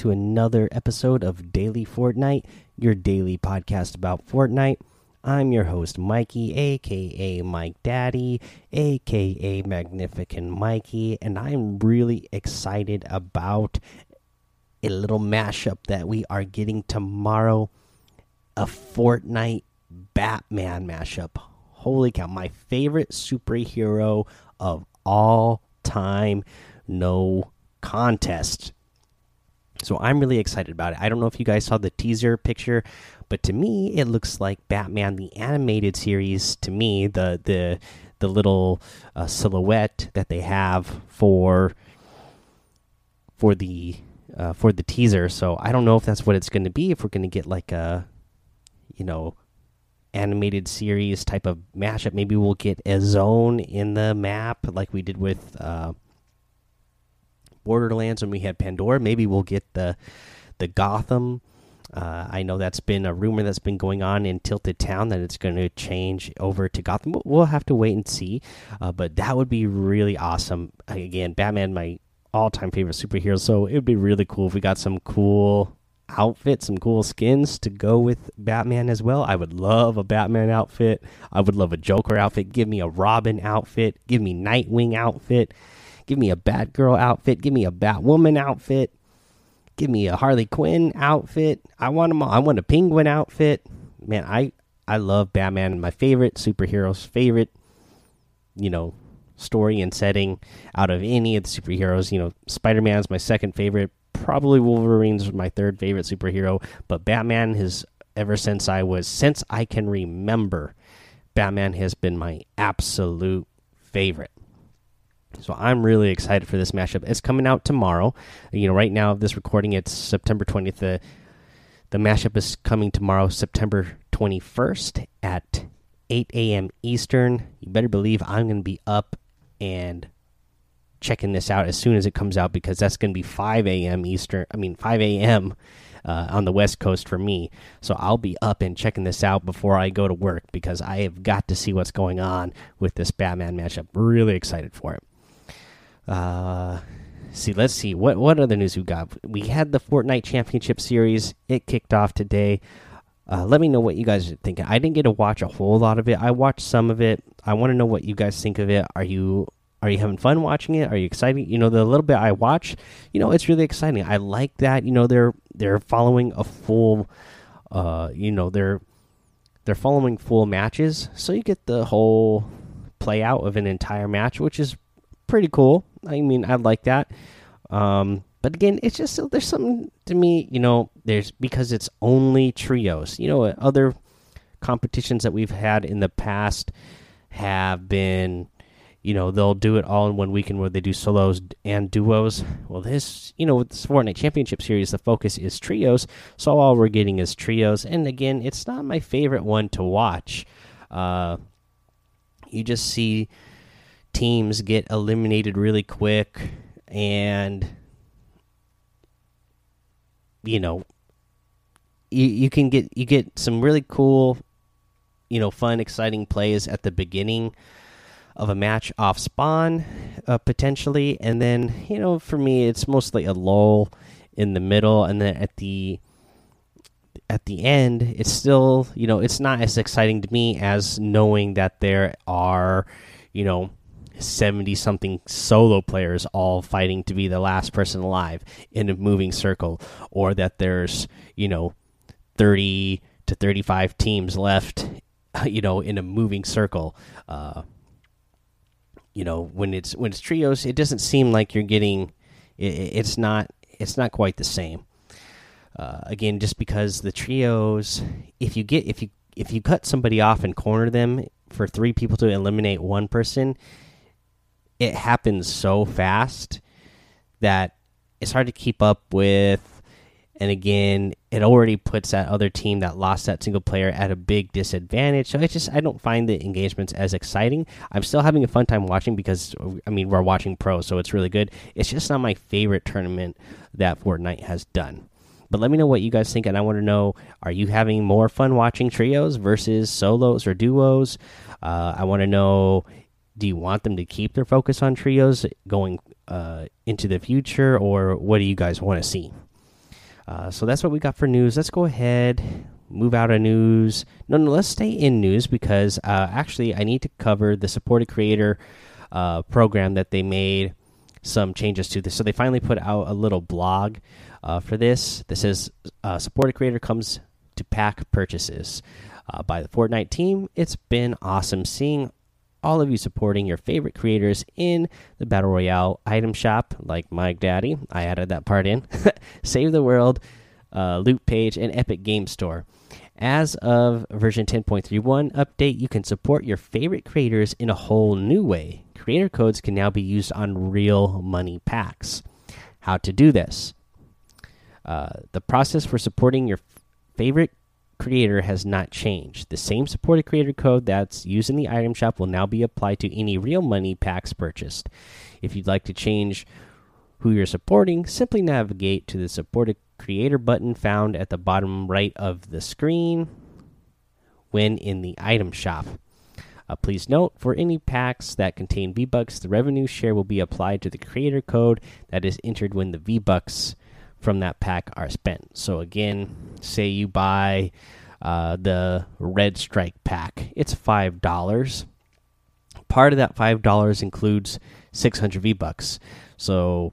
to another episode of Daily Fortnite, your daily podcast about Fortnite. I'm your host, Mikey, aka Mike Daddy, aka Magnificent Mikey, and I'm really excited about a little mashup that we are getting tomorrow a Fortnite Batman mashup. Holy cow, my favorite superhero of all time, no contest. So I'm really excited about it. I don't know if you guys saw the teaser picture, but to me it looks like Batman the animated series. To me, the the the little uh, silhouette that they have for for the uh, for the teaser. So I don't know if that's what it's going to be. If we're going to get like a you know animated series type of mashup, maybe we'll get a zone in the map like we did with. Uh, Borderlands when we had Pandora. Maybe we'll get the the Gotham. Uh, I know that's been a rumor that's been going on in Tilted Town that it's going to change over to Gotham. We'll have to wait and see, uh, but that would be really awesome. Again, Batman, my all-time favorite superhero, so it would be really cool if we got some cool outfits, some cool skins to go with Batman as well. I would love a Batman outfit. I would love a Joker outfit. Give me a Robin outfit. Give me Nightwing outfit. Give me a Batgirl outfit. Give me a Batwoman outfit. Give me a Harley Quinn outfit. I want them all. I want a Penguin outfit. Man, I I love Batman. My favorite superheroes. Favorite, you know, story and setting out of any of the superheroes. You know, Spider Man's my second favorite. Probably Wolverine's my third favorite superhero. But Batman has ever since I was since I can remember. Batman has been my absolute favorite. So I'm really excited for this mashup. It's coming out tomorrow. You know, right now this recording it's September 20th. The the mashup is coming tomorrow, September 21st at 8 a.m. Eastern. You better believe I'm going to be up and checking this out as soon as it comes out because that's going to be 5 a.m. Eastern. I mean 5 a.m. Uh, on the West Coast for me. So I'll be up and checking this out before I go to work because I have got to see what's going on with this Batman matchup. Really excited for it. Uh, see, let's see what what other news we got. We had the Fortnite Championship Series. It kicked off today. Uh, let me know what you guys are thinking. I didn't get to watch a whole lot of it. I watched some of it. I want to know what you guys think of it. Are you are you having fun watching it? Are you excited? You know, the little bit I watch, you know, it's really exciting. I like that. You know, they're they're following a full, uh, you know, they're they're following full matches, so you get the whole play out of an entire match, which is pretty cool. I mean, I like that. Um, but again, it's just there's something to me, you know, there's because it's only trios. You know, other competitions that we've had in the past have been, you know, they'll do it all in one weekend where they do solos and duos. Well, this, you know, with this Fortnite Championship Series, the focus is trios. So all we're getting is trios. And again, it's not my favorite one to watch. Uh, you just see teams get eliminated really quick and you know you, you can get you get some really cool you know fun exciting plays at the beginning of a match off spawn uh, potentially. And then you know for me it's mostly a lull in the middle. And then at the at the end it's still you know it's not as exciting to me as knowing that there are you know 70 something solo players all fighting to be the last person alive in a moving circle or that there's you know 30 to 35 teams left you know in a moving circle. Uh you know when it's when it's trios it doesn't seem like you're getting it, it's not it's not quite the same. Uh, again just because the trios if you get if you if you cut somebody off and corner them for three people to eliminate one person it happens so fast that it's hard to keep up with. And again, it already puts that other team that lost that single player at a big disadvantage. So it's just I don't find the engagements as exciting. I'm still having a fun time watching because I mean we're watching pro, so it's really good. It's just not my favorite tournament that Fortnite has done. But let me know what you guys think, and I want to know: Are you having more fun watching trios versus solos or duos? Uh, I want to know do you want them to keep their focus on trios going uh, into the future, or what do you guys want to see? Uh, so that's what we got for news. Let's go ahead, move out of news. No, no, let's stay in news because uh, actually I need to cover the supported creator uh, program that they made some changes to this. So they finally put out a little blog uh, for this. This says uh, supported creator comes to pack purchases by the Fortnite team. It's been awesome seeing all of you supporting your favorite creators in the Battle Royale item shop, like Mike Daddy. I added that part in. Save the World, uh, Loot Page, and Epic Game Store. As of version 10.31 update, you can support your favorite creators in a whole new way. Creator codes can now be used on real money packs. How to do this? Uh, the process for supporting your favorite creator has not changed. The same supported creator code that's used in the item shop will now be applied to any real money packs purchased. If you'd like to change who you're supporting, simply navigate to the supported creator button found at the bottom right of the screen when in the item shop. Uh, please note for any packs that contain V Bucks, the revenue share will be applied to the creator code that is entered when the V Bucks from that pack are spent. So again, say you buy uh, the Red Strike pack, it's five dollars. Part of that five dollars includes six hundred V bucks. So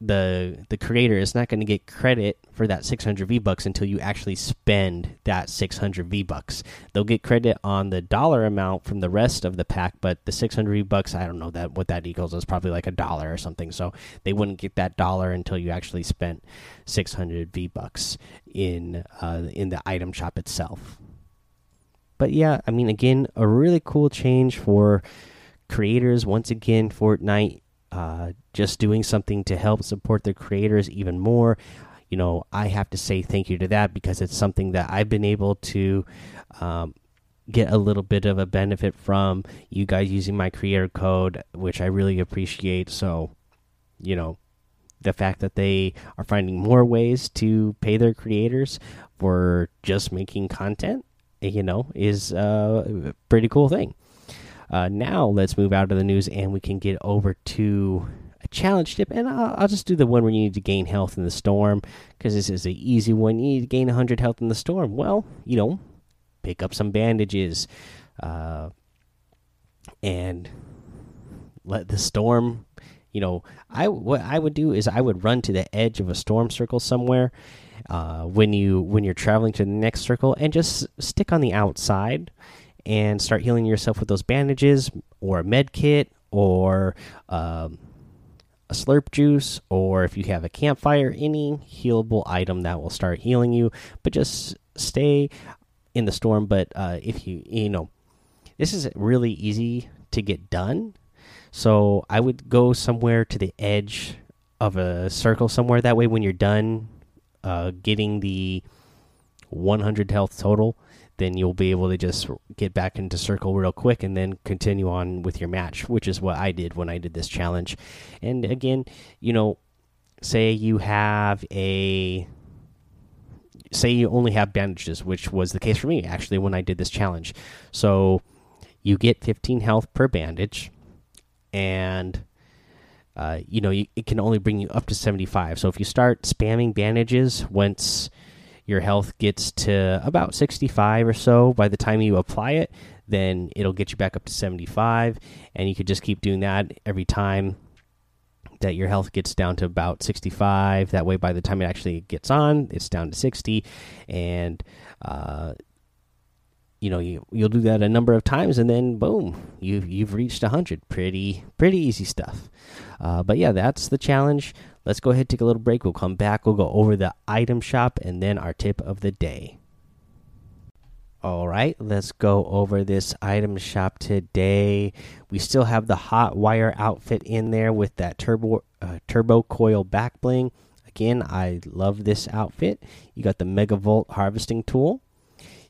the the creator is not going to get credit for that 600 V bucks until you actually spend that 600 V bucks. They'll get credit on the dollar amount from the rest of the pack, but the 600 V bucks, I don't know that what that equals. Is probably like a dollar or something. So they wouldn't get that dollar until you actually spent 600 V bucks in uh, in the item shop itself. But yeah, I mean, again, a really cool change for creators. Once again, Fortnite uh, just doing something to help support the creators even more. You know, I have to say thank you to that because it's something that I've been able to um, get a little bit of a benefit from you guys using my creator code, which I really appreciate. So, you know, the fact that they are finding more ways to pay their creators for just making content, you know, is a pretty cool thing. Uh, now let's move out of the news and we can get over to a challenge tip. And I'll, I'll, just do the one where you need to gain health in the storm because this is an easy one. You need to gain 100 health in the storm. Well, you know, pick up some bandages uh, and let the storm. You know, I what I would do is I would run to the edge of a storm circle somewhere uh, when you when you're traveling to the next circle and just stick on the outside and start healing yourself with those bandages or a med kit or um, a slurp juice or if you have a campfire any healable item that will start healing you. But just stay in the storm. But uh, if you you know this is really easy to get done. So i would go somewhere to the edge of a circle somewhere. That way when you're done uh, getting the 100 health total then you'll be able to just get back into circle real quick and then continue on with your match, which is what I did when I did this challenge. And again, you know, say you have a say you only have bandages, which was the case for me actually when I did this challenge. So you get 15 health per bandage, and uh, you know you, it can only bring you up to 75. So if you start spamming bandages once your health gets to about 65 or so by the time you apply it then it'll get you back up to 75 and you could just keep doing that every time that your health gets down to about 65 that way by the time it actually gets on it's down to 60 and uh, you know you you'll do that a number of times and then boom you you've reached 100 pretty pretty easy stuff. Uh, but yeah that's the challenge Let's go ahead take a little break. We'll come back. We'll go over the item shop and then our tip of the day. All right, let's go over this item shop today. We still have the hot wire outfit in there with that turbo uh, turbo coil back bling. Again, I love this outfit. You got the Megavolt harvesting tool.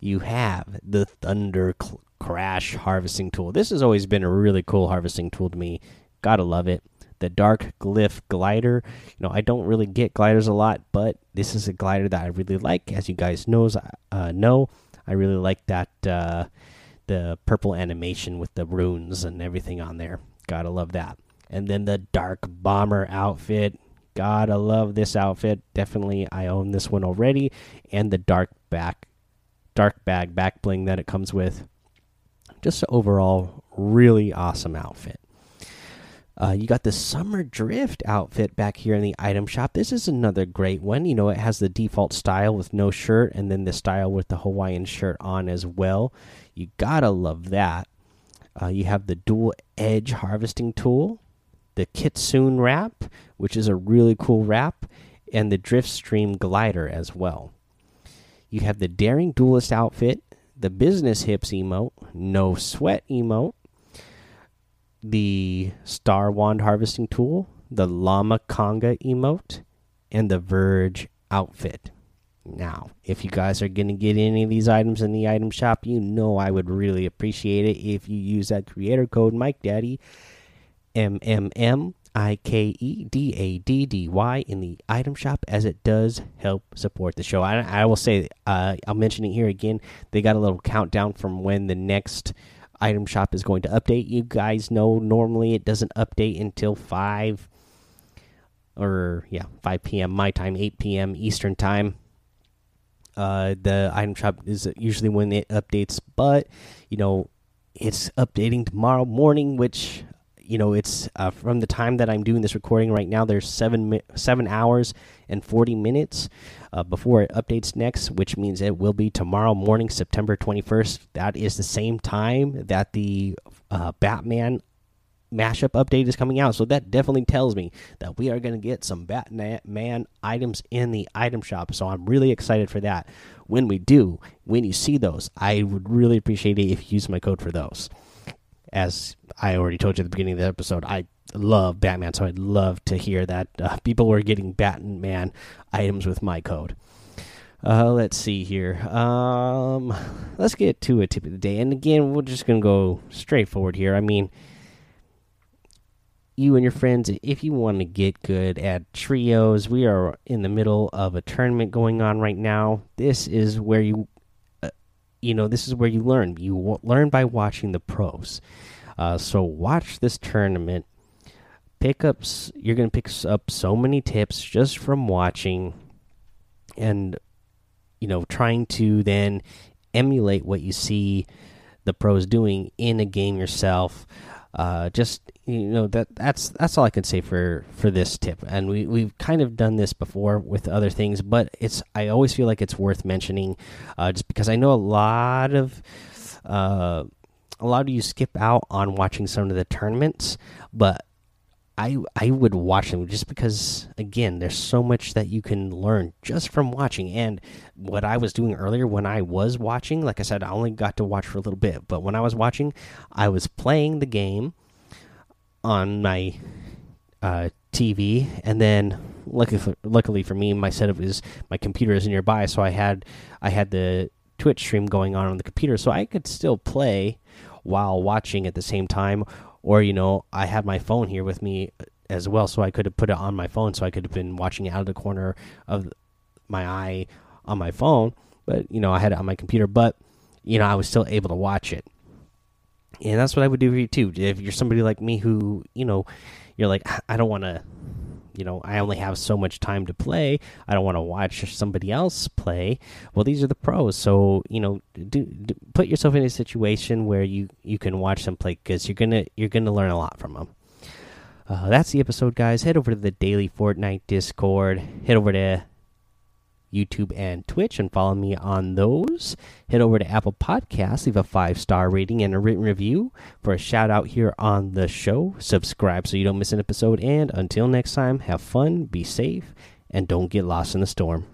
You have the Thunder Crash harvesting tool. This has always been a really cool harvesting tool to me. Gotta love it the dark glyph glider you know i don't really get gliders a lot but this is a glider that i really like as you guys knows uh, know i really like that uh, the purple animation with the runes and everything on there gotta love that And then the Dark Bomber outfit. Gotta love this outfit. Definitely, I own this one already. And the Dark Back, Dark Bag back bling that it comes with. Just overall, really awesome outfit. Uh, you got the Summer Drift outfit back here in the item shop. This is another great one. You know, it has the default style with no shirt and then the style with the Hawaiian shirt on as well. You gotta love that. Uh, you have the dual edge harvesting tool, the Kitsune wrap, which is a really cool wrap, and the Drift Stream glider as well. You have the Daring Duelist outfit, the Business Hips emote, No Sweat emote the Star Wand harvesting tool, the Llama Conga emote, and the Verge outfit. Now, if you guys are going to get any of these items in the item shop, you know I would really appreciate it if you use that creator code Mike Daddy M M M I K E D A D D Y in the item shop, as it does help support the show. I, I will say, uh, I'll mention it here again. They got a little countdown from when the next item shop is going to update. You guys know normally it doesn't update until 5 or yeah, 5 p.m. my time, 8 p.m. Eastern time. Uh, the item shop is usually when it updates, but you know, it's updating tomorrow morning, which you know it's uh, from the time that I'm doing this recording right now. There's seven seven hours and 40 minutes uh, before it updates next, which means it will be tomorrow morning, September 21st. That is the same time that the uh, Batman mashup update is coming out. So that definitely tells me that we are going to get some Batman items in the item shop. So I'm really excited for that. When we do, when you see those, I would really appreciate it if you use my code for those as I already told you at the beginning of the episode, I love Batman, so I'd love to hear that uh, people were getting Batman items with my code. Uh, let's see here. Um, let's get to a tip of the day, and again, we're just gonna go straightforward here. I mean, you and your friends, if you want to get good at trios, we are in the middle of a tournament going on right now. This is where you you know this is where you learn. You learn by watching the pros. Uh, so watch this tournament. Pick up. You're gonna pick up so many tips just from watching, and you know trying to then emulate what you see the pros doing in a game yourself. Uh, just you know that that's that's all I can say for for this tip. And we we've kind of done this before with other things, but it's I always feel like it's worth mentioning, uh, just because I know a lot of. Uh, a lot of you skip out on watching some of the tournaments, but I I would watch them just because again, there's so much that you can learn just from watching. And what I was doing earlier when I was watching, like I said, I only got to watch for a little bit, but when I was watching, I was playing the game on my uh, TV, and then luckily for, luckily for me, my setup is my computer is nearby, so I had I had the Twitch stream going on on the computer, so I could still play while watching at the same time or you know i had my phone here with me as well so i could have put it on my phone so i could have been watching out of the corner of my eye on my phone but you know i had it on my computer but you know i was still able to watch it. And that's what i would do for you too. If you're somebody like me who you know you're like i don't want to you know i only have so much time to play. I don't want to watch somebody else play. Well these are the pros. So you know do, do put yourself in a situation where you you can watch them play because you're gonna you're gonna learn a lot from them uh, that's the episode guys. Head over to the daily fortnite discord. Head over to YouTube, and Twitch, and follow me on those. Head over to Apple Podcasts, leave a five star rating and a written review for a shout out here on the show. Subscribe so you don't miss an episode. And until next time, have fun, be safe, and don't get lost in the storm.